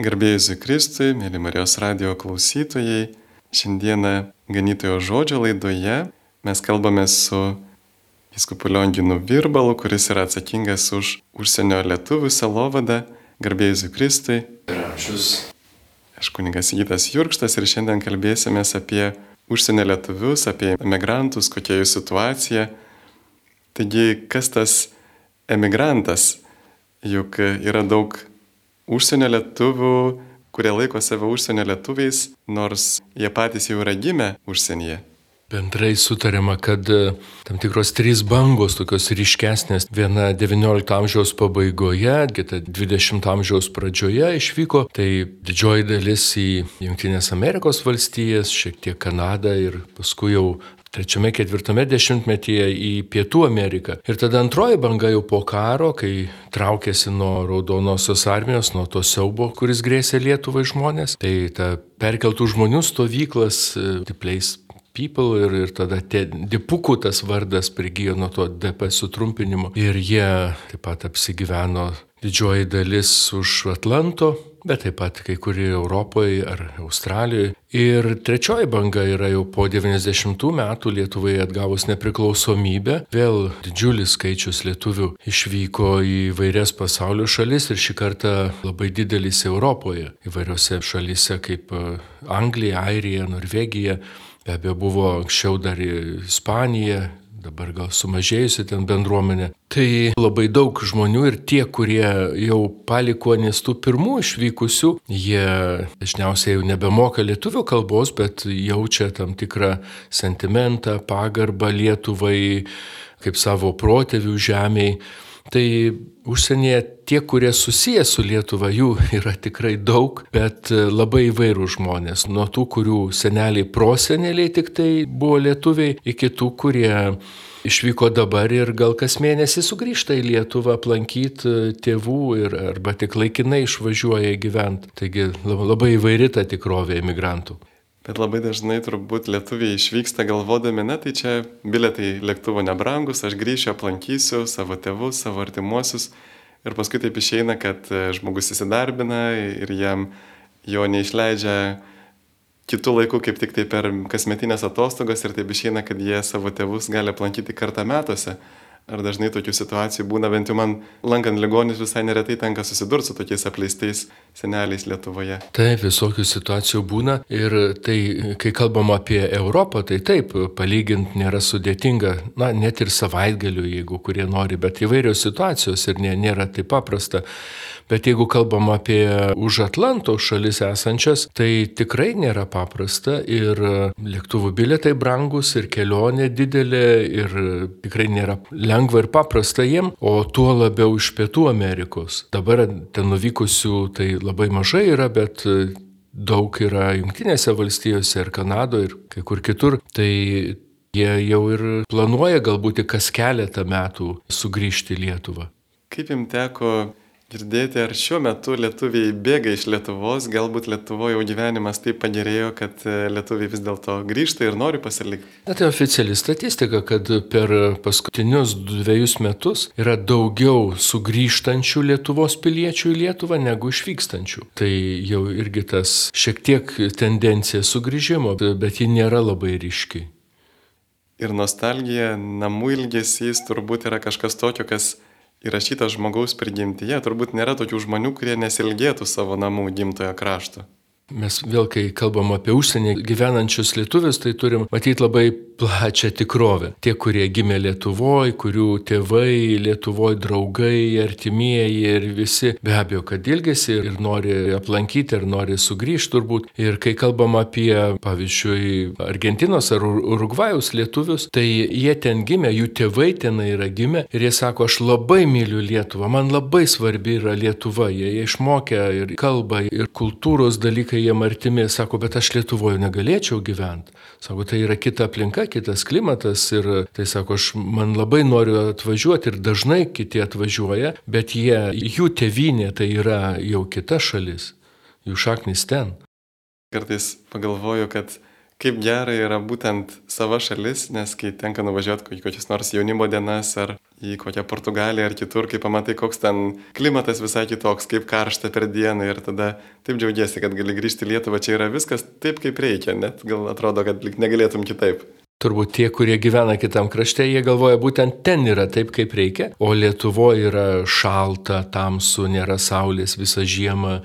Garbėjus Kristui, mėly Marijos radio klausytojai, šiandieną ganytojo žodžio laidoje mes kalbame su Viskupu Lionginu Virbalu, kuris yra atsakingas už užsienio lietuvių salovadą. Garbėjus Kristui. Ir ačiūs. Aš kuningas Gytas Jurkštas ir šiandien kalbėsime apie užsienio lietuvius, apie emigrantus, kokia jų situacija. Taigi, kas tas emigrantas? Juk yra daug užsienio lietuvių, kurie laiko save užsienio lietuviais, nors jie patys jau yra gimę užsienyje. Bendrai sutariama, kad e, tam tikros trys bangos, tokios ryškesnės, viena XIX amžiaus pabaigoje, kita XX amžiaus pradžioje išvyko, tai didžioji dalis į Junktinės Amerikos valstijas, šiek tiek Kanadą ir paskui jau trečiame, ketvirtame dešimtmetyje į Pietų Ameriką. Ir tada antroji banga jau po karo, kai traukėsi nuo Raudonosios armijos, nuo to siaubo, kuris grėsė Lietuvai žmonės. Tai ta perkeltų žmonių stovyklas, e, People ir, ir tada dipukų tas vardas prigijo nuo to DP sutrumpinimo. Ir jie taip pat apsigyveno didžioji dalis už Atlanto, bet taip pat kai kurie Europoje ar Australijoje. Ir trečioji banga yra jau po 90 metų Lietuvai atgavus nepriklausomybę. Vėl didžiulis skaičius lietuvių išvyko į vairias pasaulio šalis ir šį kartą labai didelis Europoje. Įvairiose šalise kaip e, Anglija, Airija, Norvegija. Be abejo, buvo anksčiau dar Ispanija, dabar gal sumažėjusi ten bendruomenė. Tai labai daug žmonių ir tie, kurie jau palikuonės tų pirmų išvykusių, jie dažniausiai jau nebemoka lietuvių kalbos, bet jaučia tam tikrą sentimentą, pagarbą Lietuvai kaip savo protėvių žemiai. Tai užsienyje tie, kurie susiję su Lietuva, jų yra tikrai daug, bet labai įvairių žmonės. Nuo tų, kurių seneliai proseneliai tik tai buvo lietuviai, iki tų, kurie išvyko dabar ir gal kas mėnesį sugrįžta į Lietuvą aplankyti tėvų ir arba tik laikinai išvažiuoja gyventi. Taigi labai įvairi ta tikrovė imigrantų. Bet labai dažnai turbūt lietuviai išvyksta galvodami, na tai čia biletai lėktuvo nebrangus, aš grįšiu, aplankysiu savo tėvus, savo artimuosius. Ir paskui taip išeina, kad e, žmogus įsidarbina ir jam jo neišleidžia kitų laikų, kaip tik tai per kasmetinės atostogas ir taip išeina, kad jie savo tėvus gali aplankyti kartą metuose. Ar dažnai tokių situacijų būna, bent jau man lankant ligonis visai neretai tenka susidurti su tokiais apleistais seneliais Lietuvoje. Taip, visokių situacijų būna ir tai, kai kalbam apie Europą, tai taip, palyginti nėra sudėtinga, na, net ir savaitgaliu, jeigu kurie nori, bet įvairios situacijos ir nėra taip paprasta. Bet jeigu kalbam apie už Atlanto šalis esančias, tai tikrai nėra paprasta ir lėktuvų biletai brangus ir kelionė didelė ir tikrai nėra lengva ir paprasta jiem, o tuo labiau iš Pietų Amerikos. Dabar ten nuvykusių tai labai mažai yra, bet daug yra Junktinėse valstijose ir Kanadoje ir kai kur kitur. Tai jie jau ir planuoja galbūt kas keletą metų sugrįžti į Lietuvą. Kaip jums teko girdėti, ar šiuo metu lietuviai bėga iš Lietuvos, galbūt Lietuvoje jau gyvenimas taip pagerėjo, kad e, lietuviai vis dėlto grįžta ir nori pasilikti. Na tai oficiali statistika, kad per paskutinius dviejus metus yra daugiau sugrįžtančių Lietuvos piliečių į Lietuvą negu išvykstančių. Tai jau irgi tas šiek tiek tendencija sugrįžimo, bet ji nėra labai ryški. Ir nostalgija, namų ilgesys turbūt yra kažkas tokio, kas įrašytas žmogaus prigimtyje, turbūt nėra tokių žmonių, kurie nesilgėtų savo namų gimtojo krašto. Mes vėl, kai kalbam apie užsienį gyvenančius lietuvius, tai turim matyti labai plačią tikrovę. Tie, kurie gimė Lietuvoje, kurių tėvai Lietuvoje, draugai, artimieji ir visi be abejo, kad ilgesi ir nori aplankyti, ir nori sugrįžti turbūt. Ir kai kalbam apie, pavyzdžiui, Argentinos ar Urugvajaus lietuvius, tai jie ten gimė, jų tėvai ten yra gimę ir jie sako, aš labai myliu Lietuvą, man labai svarbi yra Lietuva, jie, jie išmokė ir kalbą, ir kultūros dalykai jiem artimi, sako, bet aš Lietuvoje negalėčiau gyventi. Sako, tai yra kita aplinka, kitas klimatas ir tai sako, aš man labai noriu atvažiuoti ir dažnai kiti atvažiuoja, bet jie, jų tevinė tai yra jau kita šalis, jų šaknis ten. Kartais pagalvoju, kad kaip gerai yra būtent sava šalis, nes kai tenka nuvažiuoti kokias nors jaunimo dienas ar į kokią Portugaliją ar kitur, kai pamatai, koks ten klimatas visai kitoks, kaip karšta per dieną ir tada taip džiaugiesi, kad gali grįžti į Lietuvą, čia yra viskas taip, kaip reikia, net gal atrodo, kad negalėtum kitaip. Turbūt tie, kurie gyvena kitam krašte, jie galvoja, būtent ten yra taip, kaip reikia, o Lietuvoje yra šalta, tamsu, nėra saulės visą žiemą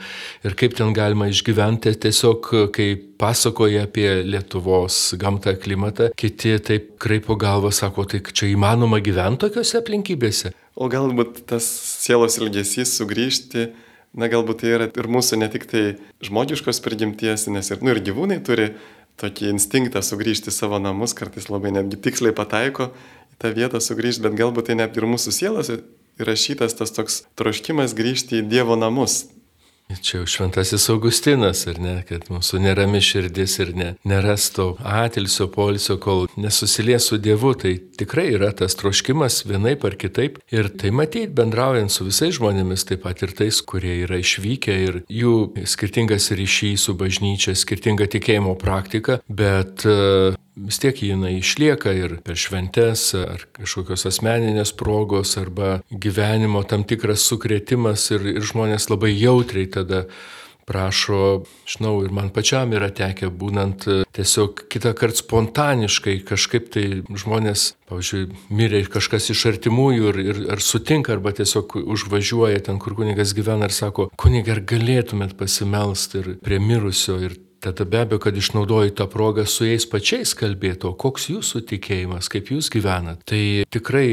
ir kaip ten galima išgyventi, tiesiog kai pasakoja apie Lietuvos gamtą, klimatą, kiti taip kraipo galvą, sako, tai čia įmanoma gyventi tokiuose aplinkybėse. O galbūt tas sielos ilgesys sugrįžti na galbūt tai yra ir mūsų ne tik tai žmogiškos prigimties, nes ir, nu, ir gyvūnai turi tokį instinktą sugrįžti į savo namus, kartais labai netgi tiksliai pataiko į tą vietą sugrįžti, bet galbūt tai net ir mūsų sielos įrašytas tas toks troškimas grįžti į Dievo namus, Čia jau šventasis Augustinas, ar ne, kad mūsų nerami širdis ir ne, neras to atilsio polisio, kol nesusilies su Dievu, tai tikrai yra tas troškimas vienaip ar kitaip. Ir tai matyti bendraujant su visais žmonėmis, taip pat ir tais, kurie yra išvykę ir jų skirtingas ryšys su bažnyčia, skirtinga tikėjimo praktika, bet vis tiek jinai išlieka ir per šventes, ar kažkokios asmeninės progos, arba gyvenimo tam tikras sukretimas ir, ir žmonės labai jautriai tada prašo, žinau, ir man pačiam yra tekę, būnant tiesiog kitą kartą spontaniškai kažkaip tai žmonės, pavyzdžiui, mirė kažkas iš artimųjų ir, ir ar sutinka, arba tiesiog užvažiuoja ten, kur kunigas gyvena ir sako, kunigai, ar galėtumėt pasimelsti ir prie mirusio ir Tada be abejo, kad išnaudoji tą progą su jais pačiais kalbėti, o koks jūsų tikėjimas, kaip jūs gyvenat. Tai tikrai,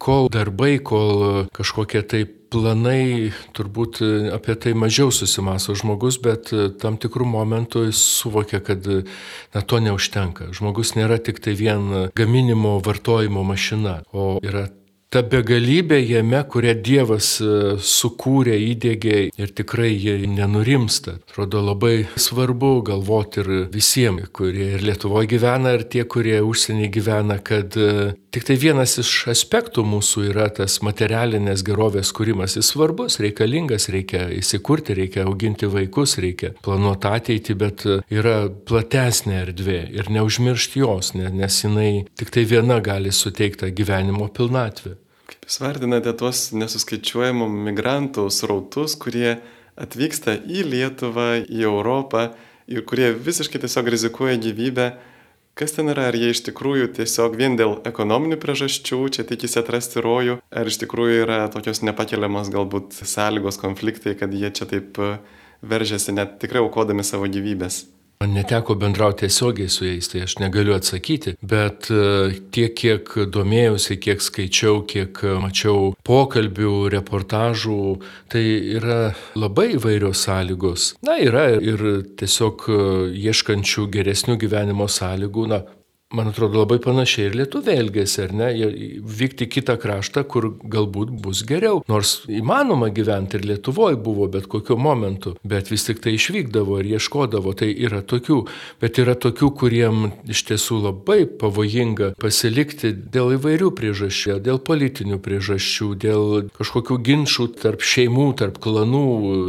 kol darbai, kol kažkokie tai planai, turbūt apie tai mažiau susimaso žmogus, bet tam tikrų momentų jis suvokia, kad na, to neužtenka. Žmogus nėra tik tai vien gaminimo, vartojimo mašina, o yra ta begalybė jame, kurią Dievas e, sukūrė, įdėgė ir tikrai jie nenurimsta. Atrodo labai svarbu galvoti ir visiems, kurie ir Lietuvoje gyvena, ir tie, kurie užsienį gyvena, kad e, tik tai vienas iš aspektų mūsų yra tas materialinės gerovės kūrimas. Jis svarbus, reikalingas, reikia įsikurti, reikia auginti vaikus, reikia planuoti ateitį, bet e, yra platesnė erdvė ir neužmiršti jos, nes jinai tik tai viena gali suteikti gyvenimo pilnatvę. Jūs vardinate tuos nesuskaičiuojamų migrantų srautus, kurie atvyksta į Lietuvą, į Europą ir kurie visiškai tiesiog rizikuoja gyvybę. Kas ten yra, ar jie iš tikrųjų tiesiog vien dėl ekonominių priežasčių čia tikisi atrasti rojų, ar iš tikrųjų yra tokios nepakeliamos galbūt sąlygos, konfliktai, kad jie čia taip veržiasi net tikrai aukodami savo gyvybės. Man neteko bendrauti tiesiogiai su jais, tai aš negaliu atsakyti, bet e, tiek, kiek domėjausi, kiek skaičiau, kiek mačiau pokalbių, reportažų, tai yra labai įvairios sąlygos. Na, yra ir tiesiog e, ieškančių geresnių gyvenimo sąlygų, na, man atrodo, labai panašiai ir lietuviai elgėsi, ar ne, vykti kitą kraštą, kur galbūt bus geriau. Nors įmanoma gyventi ir Lietuvoje buvo bet kokiu momentu, bet vis tik tai išvykdavo ir ieškodavo, tai yra tokių, bet yra tokių, kuriem iš tiesų labai pavojinga pasilikti dėl įvairių priežasčių, dėl politinių priežasčių, dėl kažkokių ginčių tarp šeimų, tarp klanų,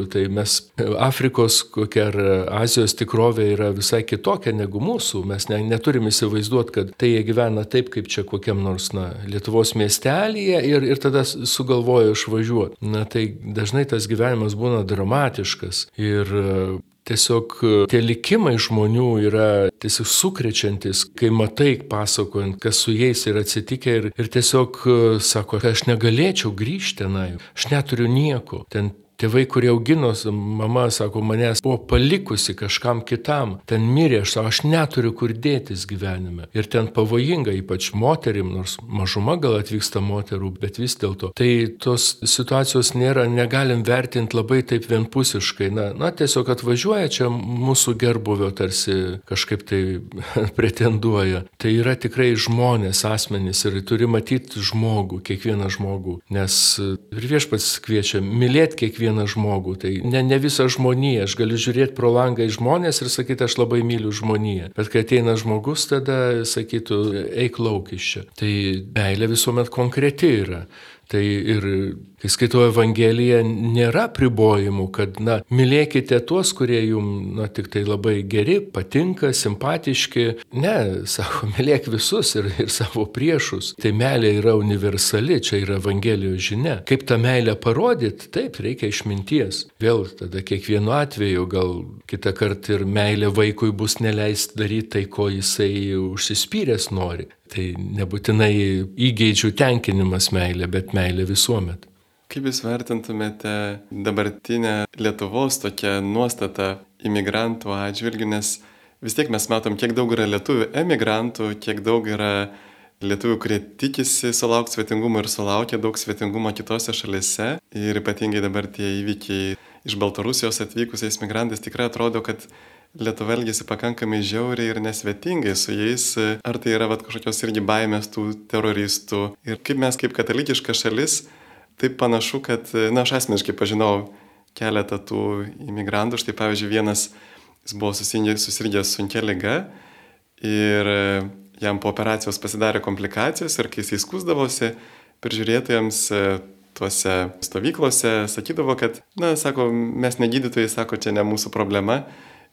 tai mes Afrikos kokia ar Azijos tikrovė yra visai kitokia negu mūsų, mes ne, neturim įsivaizduoti, įsivaizduoti, kad tai jie gyvena taip, kaip čia kokiam nors, na, Lietuvos miestelėje ir, ir tada sugalvoja išvažiuoti. Na, tai dažnai tas gyvenimas būna dramatiškas ir e, tiesiog e, tie likimai žmonių yra tiesiog sukrečiantis, kai matai, pasakojant, kas su jais yra atsitikę ir, ir tiesiog e, sako, aš negalėčiau grįžti tenai, aš neturiu nieko. Ten Tėvai, kurie augino, mama, sako, manęs buvo palikusi kažkam kitam, ten mirė, aš sako, aš neturiu kur dėtis gyvenime. Ir ten pavojinga, ypač moterim, nors mažuma gal atvyksta moterų, bet vis dėlto. Tai tos situacijos nėra, negalim vertinti labai taip vienpusiškai. Na, na tiesiog atvažiuoja čia mūsų gerbuvio tarsi kažkaip tai pretenduoja. Tai yra tikrai žmonės, asmenys ir turi matyti žmogų, kiekvieną žmogų. Nes ir viešpats kviečia mylėti kiekvieną vieną žmogų. Tai ne, ne visą žmoniją. Aš galiu žiūrėti pro langą į žmonės ir sakyti, aš labai myliu žmoniją. Bet kai ateina žmogus, tada sakytų, eik lauk iš čia. Tai meilė visuomet konkreti yra. Tai ir kai skaitau Evangeliją, nėra pribojimų, kad, na, mylėkite tuos, kurie jums, na, tik tai labai geri, patinka, simpatiški. Ne, sako, mylėk visus ir, ir savo priešus. Tai meilė yra universali, čia yra Evangelijos žinia. Kaip tą meilę parodyti, taip, reikia išminties. Vėl tada kiekvienu atveju gal kitą kartą ir meilė vaikui bus neleist daryti tai, ko jisai užsispyręs nori. Tai nebūtinai įgeidžių tenkinimas meilė, bet meilė visuomet. Kaip Jūs vertintumėte dabartinę Lietuvos tokią nuostatą imigrantų atžvilgių, nes vis tiek mes matom, kiek daug yra lietuvių emigrantų, kiek daug yra lietuvių, kurie tikisi sulaukti svetingumo ir sulaukia daug svetingumo kitose šalise. Ir ypatingai dabar tie įvykiai iš Baltarusijos atvykusiais migrantais tikrai atrodo, kad Lietuva elgėsi pakankamai žiauriai ir nesvetingai su jais, ar tai yra vat, kažkokios irgi baimės tų teroristų. Ir kaip mes kaip katalikiška šalis, taip panašu, kad, na, aš asmeniškai pažinau keletą tų imigrantų, štai pavyzdžiui, vienas jis buvo susirgęs sunkia lyga ir jam po operacijos pasidarė komplikacijos ir kai jis įskusdavosi, peržiūrėtojams tuose stovyklose sakydavo, kad, na, sako, mes negydytojai, sako, čia ne mūsų problema,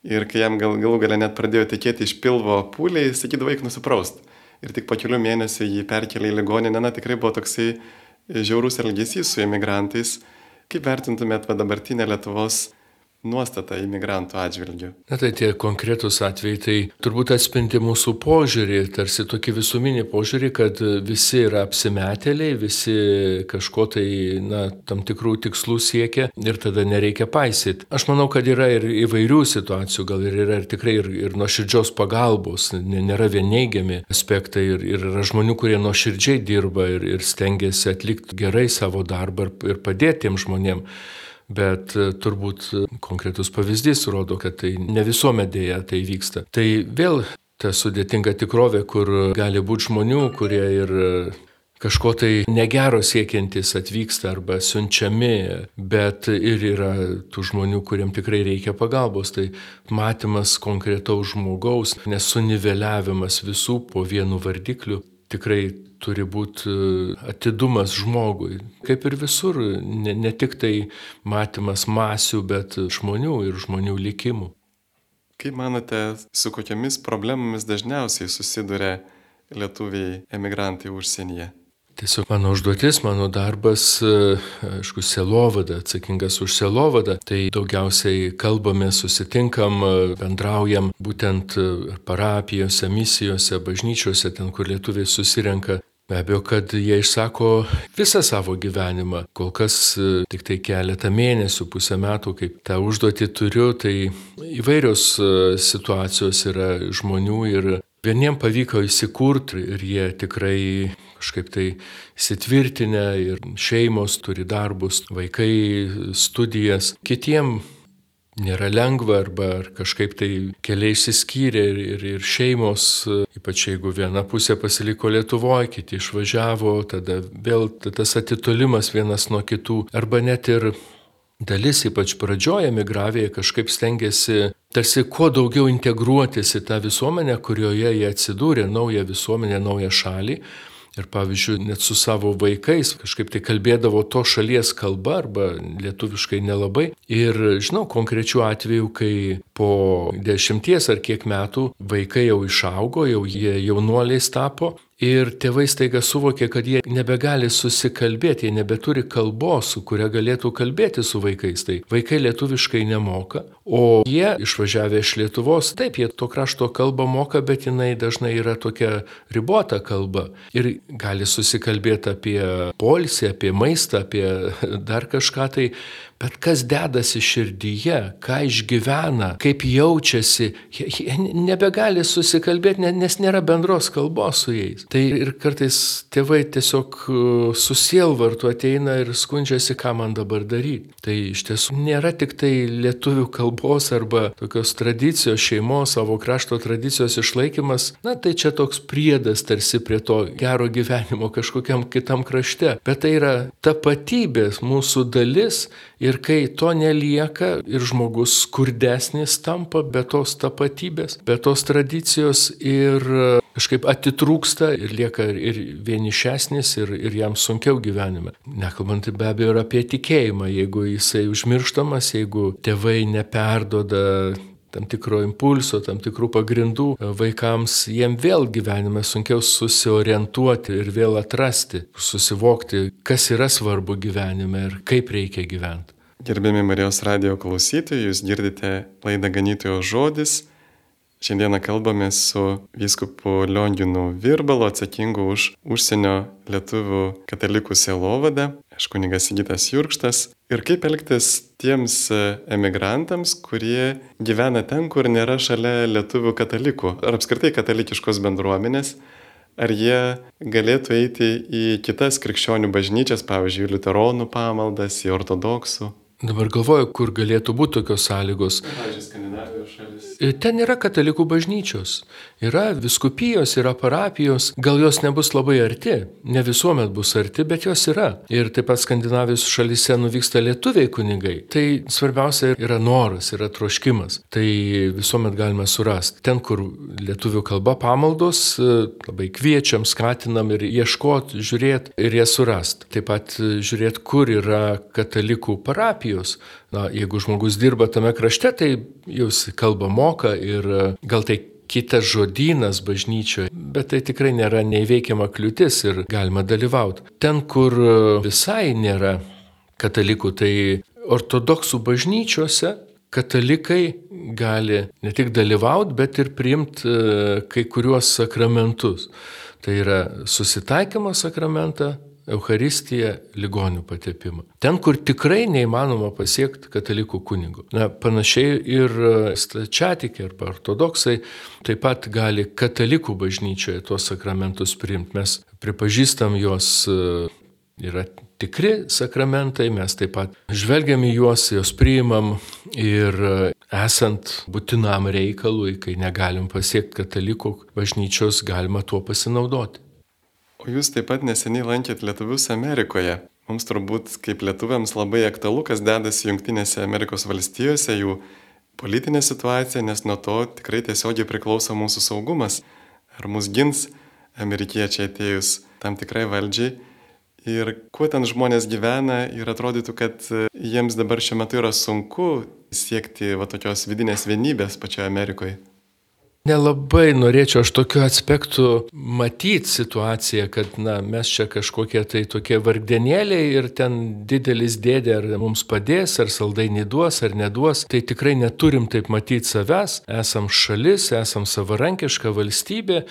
Ir kai jam gal, galų galę net pradėjo tekėti iš pilvo pūliai, sakydavo, eik nusipraust. Ir tik po kelių mėnesių jį perkelė į ligoninę, na tikrai buvo toksai žiaurus elgesys su imigrantais. Kaip vertintumėt dabartinę Lietuvos nuostata imigrantų atžvilgių. Na tai tie konkretūs atvejai tai turbūt atspindi mūsų požiūrį, tarsi tokį visuminį požiūrį, kad visi yra apsimetėliai, visi kažko tai, na, tam tikrų tikslų siekia ir tada nereikia paisyti. Aš manau, kad yra ir įvairių situacijų, gal ir yra ir tikrai ir, ir nuoširdžios pagalbos, nėra vien neigiami aspektai ir, ir yra žmonių, kurie nuoširdžiai dirba ir, ir stengiasi atlikti gerai savo darbą ir, ir padėti tiem žmonėms bet e, turbūt e, konkretus pavyzdys rodo, kad tai ne visuomet dėja tai vyksta. Tai vėl ta sudėtinga tikrovė, kur gali būti žmonių, kurie ir e, kažko tai negero siekiantis atvyksta arba siunčiami, bet ir yra tų žmonių, kuriem tikrai reikia pagalbos. Tai matymas konkretaus žmogaus, nesuniveliavimas visų po vienu vardikliu tikrai turi būti e, atidumas žmogui. Kaip ir visur, ne, ne tik tai matymas masių, bet žmonių ir žmonių likimų. Kaip manote, su kokiamis problemomis dažniausiai susiduria lietuviai emigrantai užsienyje? Tiesiog mano užduotis, mano darbas, e, aišku, selovada, atsakingas už selovadą, tai daugiausiai kalbame, susitinkam, e, bendraujam būtent parapijose, misijose, bažnyčiose, ten, kur lietuviai susirenka Be abejo, kad jie išsako visą savo gyvenimą. Kol kas e, tik tai keletą mėnesių, pusę metų, kaip tą užduotį turiu, tai įvairios e, situacijos yra žmonių ir vieniems pavyko įsikurti ir jie tikrai kažkaip tai įsitvirtinę ir šeimos turi darbus, vaikai studijas. Kitiems nėra lengva arba kažkaip tai keliai išsiskyrė ir, ir, ir šeimos, ypač jeigu viena pusė pasiliko Lietuvoje, kiti išvažiavo, tada vėl tas atitolimas vienas nuo kitų, arba net ir dalis, ypač pradžioje migravėje, kažkaip stengiasi tarsi kuo daugiau integruotis į tą visuomenę, kurioje jie atsidūrė, naują visuomenę, naują šalį. Ir pavyzdžiui, net su savo vaikais kažkaip tai kalbėdavo to šalies kalba arba lietuviškai nelabai. Ir žinau konkrečių atvejų, kai po dešimties ar kiek metų vaikai jau išaugo, jau jie jaunuoliais tapo Ir tėvai staiga suvokė, kad jie nebegali susikalbėti, jie nebeturi kalbos, su kuria galėtų kalbėti su vaikais. Tai vaikai lietuviškai nemoka, o jie išvažiavę iš Lietuvos, taip, jie to krašto kalbą moka, bet jinai dažnai yra tokia ribota kalba. Ir gali susikalbėti apie polisį, apie maistą, apie dar kažką tai, Bet kas dedasi širdyje, ką išgyvena, kaip jaučiasi, jie, nebegali susikalbėti, nes nėra bendros kalbos su jais. Tai ir kartais tėvai tiesiog e, susielvartu ateina ir skundžiasi, ką man dabar daryti. Tai iš tiesų nėra tik tai lietuvių kalbos arba tokios tradicijos, šeimos, savo krašto tradicijos išlaikymas, na tai čia toks priedas tarsi prie to gero gyvenimo kažkokiam kitam krašte. Bet tai yra tapatybės mūsų dalis Ir kai to nelieka ir žmogus skurdesnis tampa be tos tapatybės, be tos tradicijos ir kažkaip atitrūksta ir lieka ir vienišesnis, ir, ir jam sunkiau gyvenime. Nekalbant be abejo ir apie tikėjimą, jeigu jisai užmirštamas, jeigu tėvai neperdoda tam tikro impulso, tam tikrų pagrindų vaikams, jiem vėl gyvenime sunkiau susiorientuoti ir vėl atrasti, susivokti, kas yra svarbu gyvenime ir kaip reikia gyventi. Gerbėmi Marijos radio klausytojai, jūs girdite laidą Ganytojo žodis. Šiandieną kalbame su vyskupu Lionginu Virbalu, atsakingu už užsienio lietuvių katalikų sielovadą, aš kunigas Sigitas Jurkštas. Ir kaip elgtis tiems emigrantams, kurie gyvena ten, kur nėra šalia lietuvių katalikų, ar apskritai katalikiškos bendruomenės, ar jie galėtų eiti į kitas krikščionių bažnyčias, pavyzdžiui, liuteronų pamaldas, į ortodoksų. Dabar galvoju, kur galėtų būti tokios sąlygos. Ten yra katalikų bažnyčios, yra viskupijos, yra parapijos, gal jos nebus labai arti, ne visuomet bus arti, bet jos yra. Ir taip pat Skandinavijos šalyse nuvyksta lietuviai kunigai. Tai svarbiausia yra noras, yra troškimas. Tai visuomet galime surasti. Ten, kur lietuvių kalba pamaldos, labai kviečiam, skatinam ir ieškoti, žiūrėti ir jas surasti. Taip pat žiūrėti, kur yra katalikų parapijos parapijos. Na, jeigu žmogus dirba tame krašte, tai jūs kalbą moka ir e, gal tai kitas žodynas bažnyčioje, bet tai tikrai nėra neįveikiama kliūtis ir galima dalyvauti. Ten, kur e, visai nėra katalikų, tai ortodoksų bažnyčiose katalikai gali ne tik dalyvauti, bet ir priimti e, kai kuriuos sakramentus. Tai yra susitaikymo sakramentą, Eucharistiją, ligonių patepimą. Ten, kur tikrai neįmanoma pasiekti katalikų kunigų. Na, panašiai ir stačiatikiai arba ortodoksai taip pat gali katalikų bažnyčioje tuos sakramentus priimti. Mes pripažįstam juos e, yra tikri sakramentai, mes taip pat žvelgiam į juos, juos priimam ir e, esant būtinam reikalui, kai negalim pasiekti katalikų bažnyčios, galima tuo pasinaudoti. O jūs taip pat neseniai lankėt lietuvius Amerikoje. Mums turbūt kaip lietuviams labai aktualu, kas dedasi Junktinėse Amerikos valstijose, jų politinė situacija, nes nuo to tikrai tiesiogiai priklauso mūsų saugumas. Ar mus gins amerikiečiai atėjus tam tikrai valdžiai ir kuo ten žmonės gyvena ir atrodytų, kad jiems dabar šiuo metu yra sunku siekti va tokios vidinės vienybės pačioje Amerikoje. Nelabai norėčiau aš tokiu aspektu matyti situaciją, kad na, mes čia kažkokie tai tokie vargdenėliai ir ten didelis dėdė ar mums padės, ar saldainį duos, ar neduos. Tai tikrai neturim taip matyti savęs. Esam šalis, esam savarankiška valstybė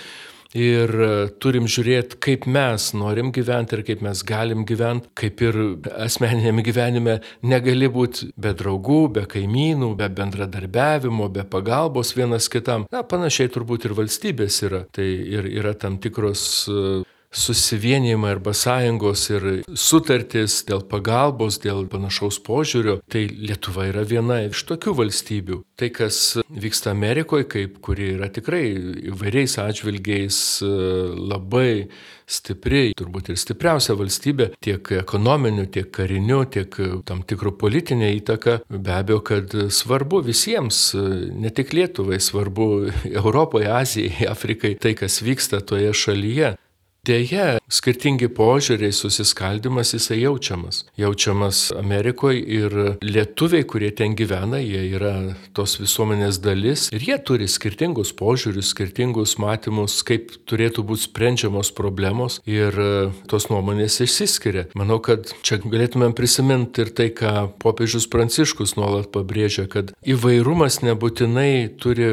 ir e, turim žiūrėti, kaip mes norim gyventi ir kaip mes galim gyventi, kaip ir asmeninėme gyvenime negali būti be draugų, be kaimynų, be bendradarbiavimo, be pagalbos vienas kitam. Na, panašiai turbūt ir valstybės yra. Tai ir yra tam tikros e, susivienijimai arba sąjungos ir sutartys dėl pagalbos, dėl panašaus požiūrio, tai Lietuva yra viena iš tokių valstybių. Tai, kas vyksta Amerikoje, kaip kuri yra tikrai įvairiais atžvilgiais e, labai stipri, turbūt ir stipriausia valstybė, tiek ekonominiu, tiek kariniu, tiek tam tikrų politinė įtaka, be abejo, kad svarbu visiems, e, ne tik Lietuvai, svarbu Europoje, Azijai, Afrikai, tai, kas vyksta toje šalyje. Deja, skirtingi požiūriai, susiskaldimas jisai jaučiamas. Jaučiamas Amerikoje ir lietuviai, kurie ten gyvena, jie yra tos visuomenės dalis ir jie turi skirtingus požiūrius, skirtingus matymus, kaip turėtų būti sprendžiamos problemos ir tos nuomonės išsiskiria. Manau, kad čia galėtumėm prisiminti ir tai, ką popiežius Pranciškus nuolat pabrėžia, kad įvairumas nebūtinai turi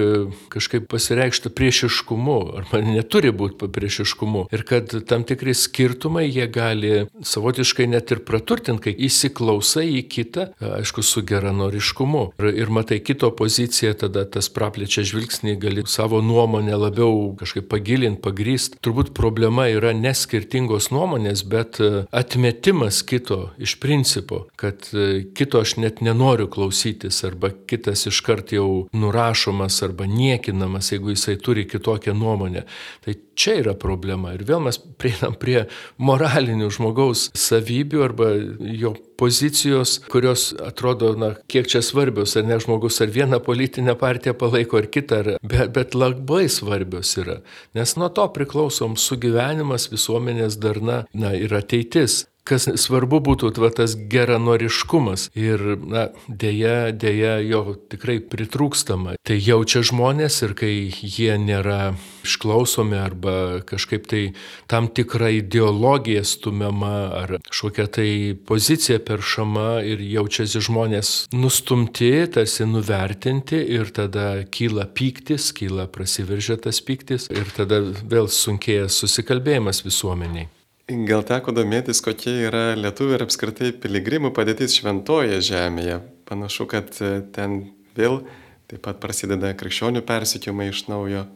kažkaip pasireikšti priešiškumu arba neturi būti priešiškumu. Ir kad kad tam tikri skirtumai jie gali savotiškai net ir praturtinti, kai įsiklausai į kitą, aišku, su geranoriškumu. Ir, ir matai kito poziciją, tada tas praplečia žvilgsnį, gali savo nuomonę labiau kažkaip pagilinti, pagrysti. Turbūt problema yra ne skirtingos nuomonės, bet e, atmetimas kito iš principo, kad e, kito aš net nenoriu klausytis, arba kitas iškart jau nurašomas arba niekinamas, jeigu jisai turi kitokią nuomonę. Tai čia yra problema. Ir vėl mes mes prieinam prie moralinių žmogaus savybių arba jo pozicijos, kurios atrodo, na, kiek čia svarbios, ar ne žmogus ar vieną politinę partiją palaiko, ar kitą, ar, bet, bet labai svarbios yra. Nes nuo to priklausom sugyvenimas, visuomenės darna, na, ir ateitis kas svarbu būtų va, tas geranoriškumas ir na, dėja, dėja jo tikrai pritrūkstama. Tai jaučia žmonės ir kai jie nėra išklausomi arba kažkaip tai tam tikra ideologija stumiama ar kažkokia tai pozicija peršama ir jaučiasi žmonės nustumti, tarsi nuvertinti ir tada kyla pyktis, kyla prasiveržia tas pyktis ir tada vėl sunkėja susikalbėjimas visuomeniai. Gal teko domėtis, kokia yra lietuvių ir apskritai piligrimų padėtis šventoje žemėje. Panašu, kad e, ten vėl taip pat prasideda krikščionių persikiamai iš naujo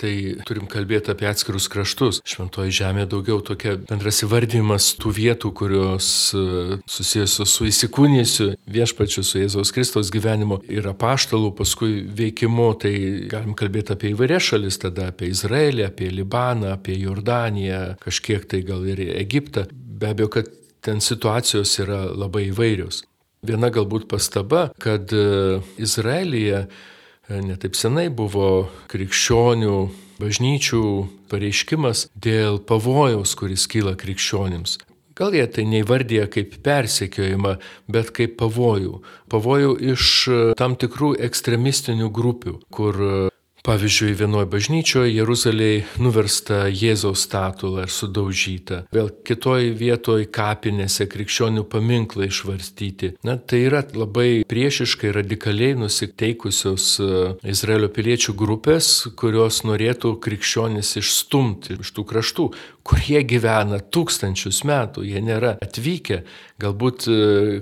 tai turim kalbėti apie atskirus kraštus. Šventoji žemė daugiau tokia bendras įvardymas tų vietų, kurios e, susijęs su įsikūnysiu viešpačiu, su Jėzaus Kristaus gyvenimu ir apaštalų paskui veikimu. Tai galim kalbėti apie įvairias šalis, tada apie Izraelį, apie Libaną, apie Jordaniją, kažkiek tai gal ir Egiptą. Be abejo, kad ten situacijos yra labai įvairios. Viena galbūt pastaba, kad e, Izraelyje netaip senai buvo krikščionių bažnyčių pareiškimas dėl pavojaus, kuris kyla krikščionims. Gal jie tai neįvardyja kaip persekiojimą, bet kaip pavojų. Pavojų iš tam tikrų ekstremistinių grupių, kur Pavyzdžiui, vienoje bažnyčioje Jeruzalėje nuversta Jėzaus statula ir sudaužyta. Vėl kitoje vietoje kapinėse krikščionių paminklai išvarstyti. Na, tai yra labai priešiškai, radikaliai nusiteikusios e, Izraelio piliečių grupės, kurios norėtų krikščionis išstumti iš tų kraštų, kur jie gyvena tūkstančius metų, jie nėra atvykę. Galbūt e,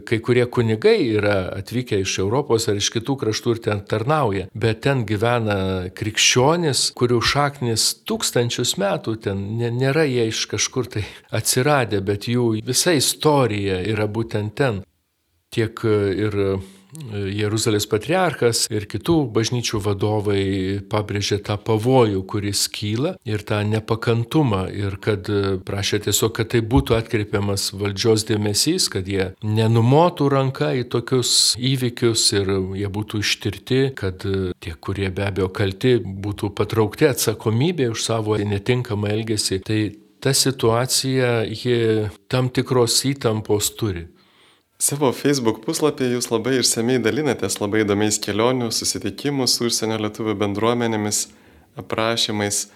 kai kurie kunigai yra atvykę iš Europos ar iš kitų kraštų ir ten tarnauja, bet ten gyvena krikščionis, kurių šaknis tūkstančius metų ten nėra jie iš kažkur tai atsiradę, bet jų visa istorija yra būtent ten. Tiek e, ir Jeruzalės patriarchas ir kitų bažnyčių vadovai pabrėžė tą pavojų, kuris kyla ir tą nepakantumą ir kad prašė tiesiog, kad tai būtų atkreipiamas valdžios dėmesys, kad jie nenumotų ranką į tokius įvykius ir jie būtų ištirti, kad tie, kurie be abejo kalti, būtų patraukti atsakomybė už savo netinkamą elgesį. Tai ta situacija, ji tam tikros įtampos turi. Savo Facebook puslapyje jūs labai išsamei dalinatės labai įdomiais kelionių, susitikimų su užsienio lietuvių bendruomenėmis, aprašymais.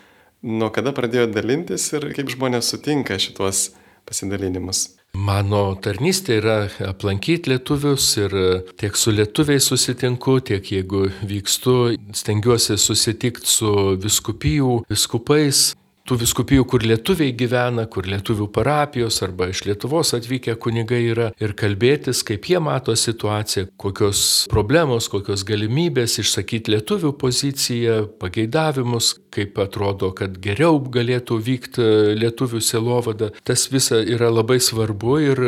Nuo kada pradėjote dalintis ir kaip žmonės sutinka šitos pasidalinimus? Mano tarnystė yra aplankyti lietuvius ir tiek su lietuviais susitinku, tiek jeigu vykstu, stengiuosi susitikti su viskupijų, viskupais, tų viskupijų, kur lietuviai gyvena, kur lietuvių parapijos arba iš Lietuvos atvykę kunigai yra ir kalbėtis, kaip jie mato situaciją, kokios problemos, kokios galimybės išsakyti lietuvių poziciją, pageidavimus, kaip atrodo, kad geriau galėtų vykti lietuvių selovada. Tas visa yra labai svarbu ir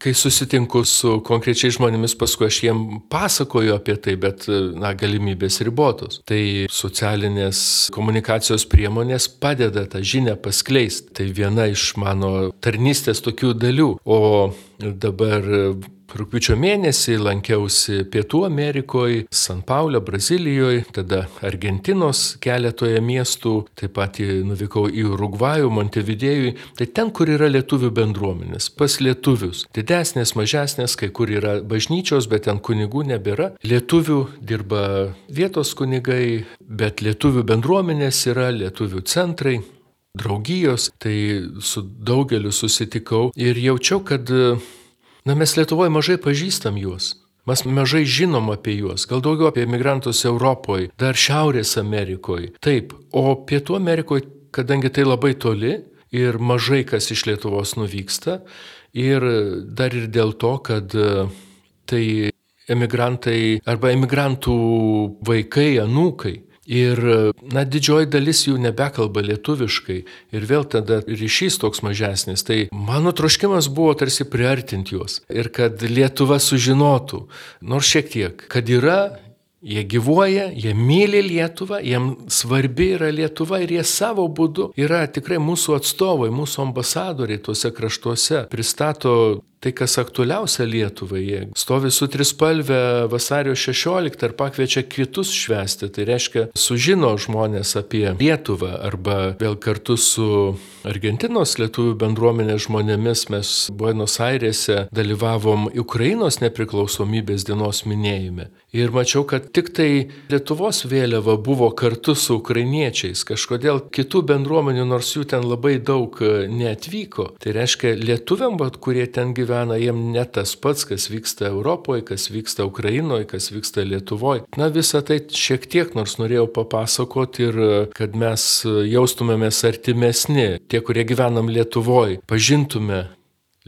kai susitinku su konkrečiais žmonėmis, paskui aš jiem pasakoju apie tai, bet, na, galimybės ribotos. Tai socialinės komunikacijos priemonės padeda tą žinią paskleisti. Tai viena iš mano tarnystės tokių dalių. O dabar Rūpiučio mėnesį lankiausi Pietų Amerikoje, San Paulio, Brazilijoje, tada Argentinos keletoje miestų, taip pat nuvykau į Urugvajų, Montevidėjui. Tai ten, kur yra lietuvių bendruomenės, pas lietuvius. Didesnės, mažesnės, kai kur yra bažnyčios, bet ten kunigų nebėra. Lietuvių dirba vietos kunigai, bet lietuvių bendruomenės yra, lietuvių centrai draugijos, tai su daugeliu susitikau ir jaučiau, kad Na mes Lietuvoje mažai pažįstam juos. Mes mažai žinom apie juos, gal daugiau apie migrantus Europoje, dar Šiaurės Amerikoje. Taip, o Pietų Amerikoje, kadangi tai labai toli ir mažai kas iš Lietuvos nuvyksta, ir dar ir dėl to, kad e, tai emigrantai arba emigrantų vaikai, anūkai Ir, na, didžioji dalis jų nebekalba lietuviškai. Ir vėl tada ryšys toks mažesnis. Tai mano troškimas buvo tarsi priartinti juos. Ir kad Lietuva sužinotų, nors šiek tiek, kad yra Jie gyvuoja, jie myli Lietuvą, jiems svarbi yra Lietuva ir jie savo būdu yra tikrai mūsų atstovai, mūsų ambasadoriai tuose kraštuose, pristato tai, kas aktualiausia Lietuvai. Jie stovi su trispalvė vasario 16 ir pakviečia kitus švesti. Tai reiškia, sužino žmonės apie Lietuvą arba vėl kartu su Argentinos lietuvių bendruomenės žmonėmis mes Buenos Airėse dalyvavom Ukrainos nepriklausomybės dienos minėjime. Ir mačiau, kad tik tai Lietuvos vėliava buvo kartu su ukrainiečiais. Kažkodėl kitų bendruomenių, nors jų ten labai daug neatvyko. Tai reiškia, lietuviam, kurie ten gyvena, gyvena, jiem ne tas pats, kas vyksta Europoje, kas vyksta Ukrainoje, kas vyksta Lietuvoje. Na visą tai šiek tiek nors norėjau papasakoti ir kad mes jaustumėmės artimesni, tie, kurie gyvenam Lietuvoje, pažintume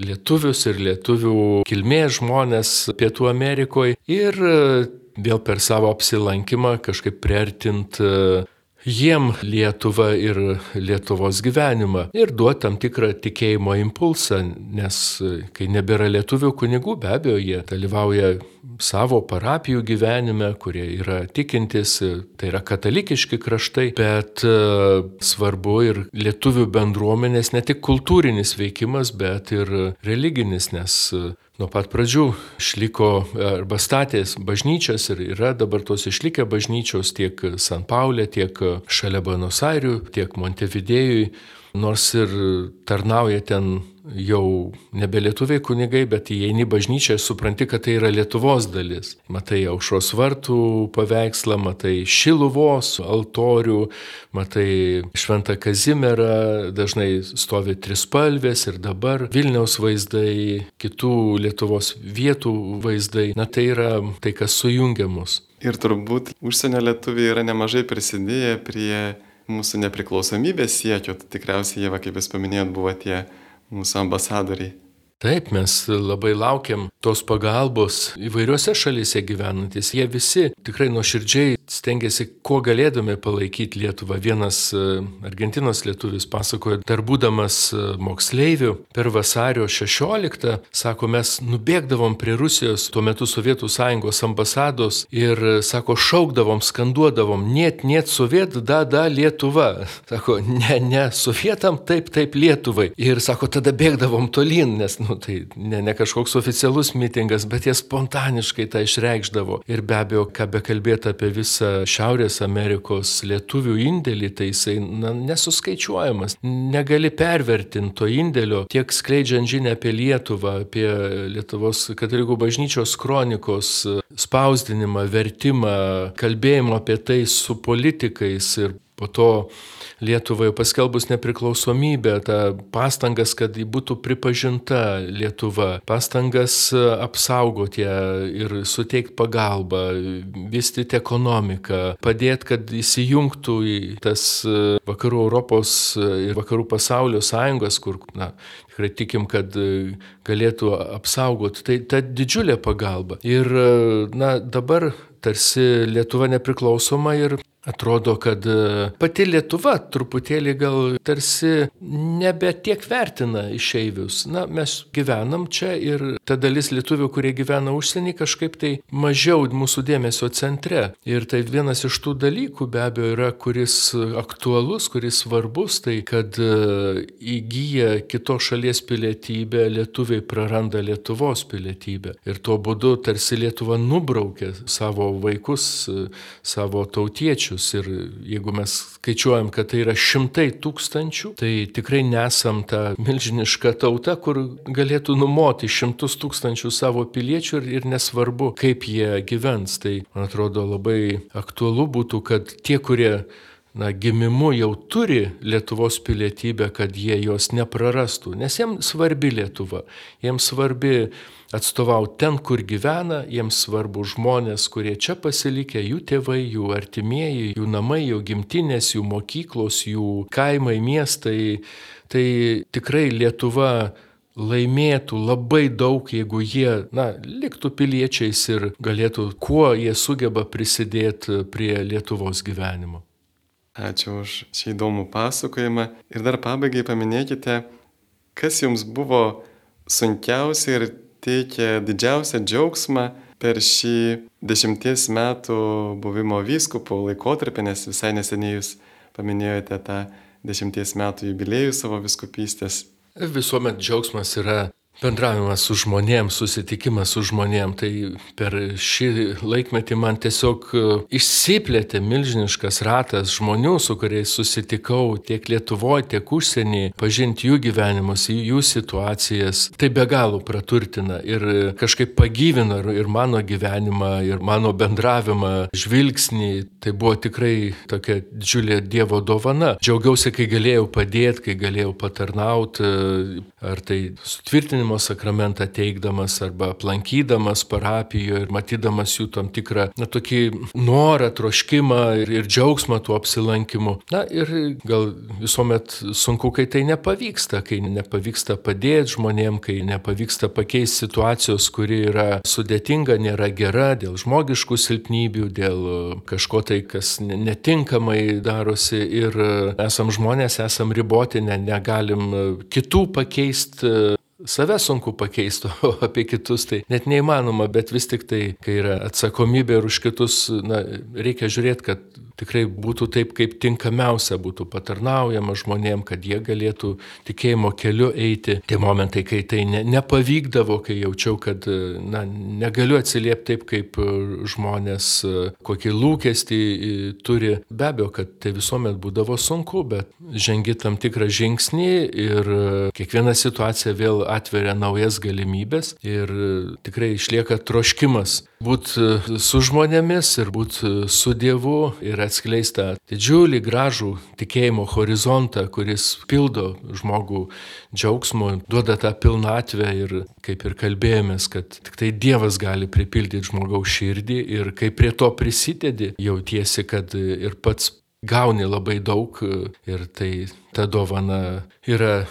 lietuvius ir lietuvių kilmės žmonės Pietų Amerikoje ir vėl per savo apsilankymą kažkaip priartint jiem Lietuvą ir Lietuvos gyvenimą ir duoti tam tikrą tikėjimo impulsą, nes kai nebėra lietuvių kunigų, be abejo, jie dalyvauja savo parapijų gyvenime, kurie yra tikintis, tai yra katalikiški kraštai, bet e, svarbu ir lietuvių bendruomenės ne tik kultūrinis veikimas, bet ir religinis, nes nuo pat pradžių išliko arba statės bažnyčios ir yra dabar tos išlikę bažnyčios tiek San Paulė, tiek šalia Buenos Airių, tiek Montevidėjui, nors ir tarnauja ten jau nebe lietuviai kunigai, bet įeini bažnyčią ir supranti, kad tai yra Lietuvos dalis. Matai aušros vartų paveikslą, matai šiluvos altorių, matai šventą Kazimerą, dažnai stovi trispalvės ir dabar Vilniaus vaizdai, kitų Lietuvos vietų vaizdai. Na tai yra tai, kas sujungia mus. Ir turbūt užsienio lietuviai yra nemažai prisidėję prie mūsų nepriklausomybės siekio. Tikriausiai jie, kaip jūs paminėjot, buvo tie mūsų ambasadoriai. Taip, mes labai laukiam tos pagalbos įvairiose šalyse gyvenantis. Jie visi tikrai nuoširdžiai stengiasi, kuo galėdami palaikyti Lietuvą. Vienas e, Argentinos lietuvis pasakojo, dar būdamas e, moksleiviu, per vasario 16, sako, mes nubėgdavom prie Rusijos, tuo metu Sovietų sąjungos ambasados ir, e, sako, šaukdavom, skanduodavom, net, net sovietų, da, da, Lietuva. Sako, ne, ne, sovietam, taip, taip, Lietuvai. Ir, sako, tada bėgdavom tolyn, nes, nu, nu, tai ne, ne kažkoks oficialus mitingas, bet jie spontaniškai tą išreikšdavo. Ir be abejo, ką bekalbėti apie visą Šiaurės Amerikos lietuvių indėlį, tai jisai na, nesuskaičiuojamas. Negali pervertinti to indėlio tiek skleidžiant žinę apie Lietuvą, apie Lietuvos katalikų bažnyčios kronikos spausdinimą, vertimą, kalbėjimą apie tai su politikais ir po to Lietuvai paskelbus nepriklausomybę, tą pastangas, kad ji būtų pripažinta Lietuva, pastangas apsaugoti ją ir suteikti pagalbą, vystyti ekonomiką, padėti, kad įsijungtų į tas vakarų Europos ir vakarų pasaulio sąjungas, kur, na, tikrai tikim, kad galėtų apsaugoti. Tai ta didžiulė pagalba. Ir, na, dabar tarsi Lietuva nepriklausoma ir Atrodo, kad e, pati Lietuva truputėlį gal tarsi nebe tiek vertina išeivius. Na, mes gyvenam čia ir ta dalis lietuvių, kurie gyvena užsienį, kažkaip tai mažiau mūsų dėmesio centre. Ir tai vienas iš tų dalykų be abejo yra, kuris aktualus, kuris svarbus, tai kad e, įgyja kitos šalies pilietybę, lietuviai praranda Lietuvos pilietybę. Ir tuo būdu tarsi Lietuva nubraukia savo vaikus, e, savo tautiečius skaičius ir jeigu mes skaičiuojam, kad tai yra šimtai tūkstančių, tai tikrai nesam ta milžiniška tauta, kur galėtų numoti šimtus tūkstančių savo piliečių ir, ir nesvarbu, kaip jie gyvens. Tai man atrodo labai aktualu būtų, kad tie, kurie na, gimimu jau turi Lietuvos pilietybę, kad jie jos neprarastų, nes jiems svarbi Lietuva, jiems svarbi atstovauti ten, kur gyvena, jiems svarbu žmonės, kurie čia pasilikę, jų tėvai, jų artimieji, jų namai, jų gimtinės, jų mokyklos, jų kaimai, miestai. Tai tikrai Lietuva laimėtų labai daug, jeigu jie, na, liktų piliečiais ir galėtų, kuo jie sugeba prisidėti prie Lietuvos gyvenimo. Ačiū už šį įdomų pasakojimą. Ir dar pabaigai paminėkite, kas jums buvo sunkiausia ir teikia didžiausią džiaugsmą per šį dešimties metų buvimo vyskupo laikotarpį, nes visai neseniai jūs paminėjote tą dešimties metų jubiliejų savo viskupystės. Visuomet džiaugsmas yra bendravimas su žmonėm, susitikimas su žmonėm, tai per šį laikmetį man tiesiog e, išsiplėtė milžiniškas ratas žmonių, su kuriais susitikau tiek Lietuvoje, tiek užsienį, pažinti jų gyvenimus, jų situacijas. Tai be galo praturtina ir kažkaip pagyvina ir mano gyvenimą, ir mano bendravimą, žvilgsnį. Tai buvo tikrai tokia didžiulė Dievo dovana. Džiaugiausi, kai galėjau padėti, kai galėjau patarnauti, ar tai sutvirtinimo sakramentą teikdamas arba aplankydamas parapijoje ir matydamas jų tam tikrą, na, tokį norą, troškimą ir, ir džiaugsmą tuo apsilankimu. Na ir gal visuomet sunku, kai tai nepavyksta, kai nepavyksta padėti žmonėm, kai nepavyksta pakeisti situacijos, kuri yra sudėtinga, nėra gera dėl žmogiškų silpnybių, dėl kažko tai, kas netinkamai darosi ir esam žmonės, esam riboti, ne, negalim kitų pakeisti Save sunku pakeisti, o apie kitus tai net neįmanoma, bet vis tik tai, kai yra atsakomybė ir už kitus, na, reikia žiūrėti, kad tikrai būtų taip, kaip tinkamiausia būtų patarnaujama žmonėm, kad jie galėtų tikėjimo keliu eiti. Tie momentai, kai tai ne, nepavykdavo, kai jaučiau, kad na, negaliu atsiliepti taip, kaip žmonės kokį lūkestį turi. Be abejo, kad tai visuomet būdavo sunku, bet žengi tam tikrą žingsnį ir kiekviena situacija vėl atveria naujas galimybės ir tikrai išlieka troškimas būti su žmonėmis ir būti su Dievu ir atskleist tą didžiulį gražų tikėjimo horizontą, kuris pildo žmogų džiaugsmo, duoda tą pilnatvę ir kaip ir kalbėjomės, kad tik tai Dievas gali pripildyti žmogaus širdį ir kai prie to prisidedi, jautiesi, kad ir pats gauni labai daug ir tai ta dovana yra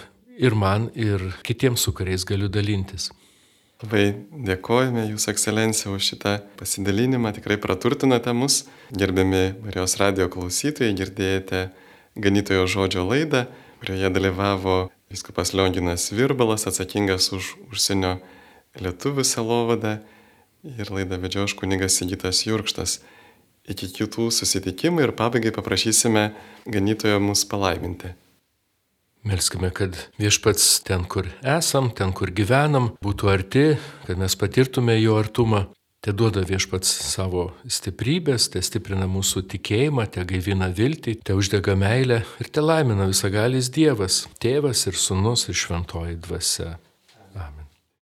ir man, ir kitiems, su kuriais galiu dalintis. Labai dėkojame Jūsų ekscelencija už šitą pasidalinimą, tikrai praturtinote mus. Gerbiami Marijos radio klausytojai, girdėjote ganytojo žodžio laidą, kurioje dalyvavo viskupas Lionginas Virbalas, atsakingas už užsienio lietuvių selovadą ir laidą vedžio aš kunigas Sigitas Jurkštas. Iki kitų susitikimų ir pabaigai paprašysime ganytojo mus palaiminti. Melskime, kad viešpats ten, kur esam, ten, kur gyvenam, būtų arti, kad mes patirtume jo artumą. Te duoda viešpats savo stiprybės, te stiprina mūsų tikėjimą, te gaivina viltį, te uždega meilę ir te laimina visagalis Dievas, tėvas ir sunus ir šventoji dvasia.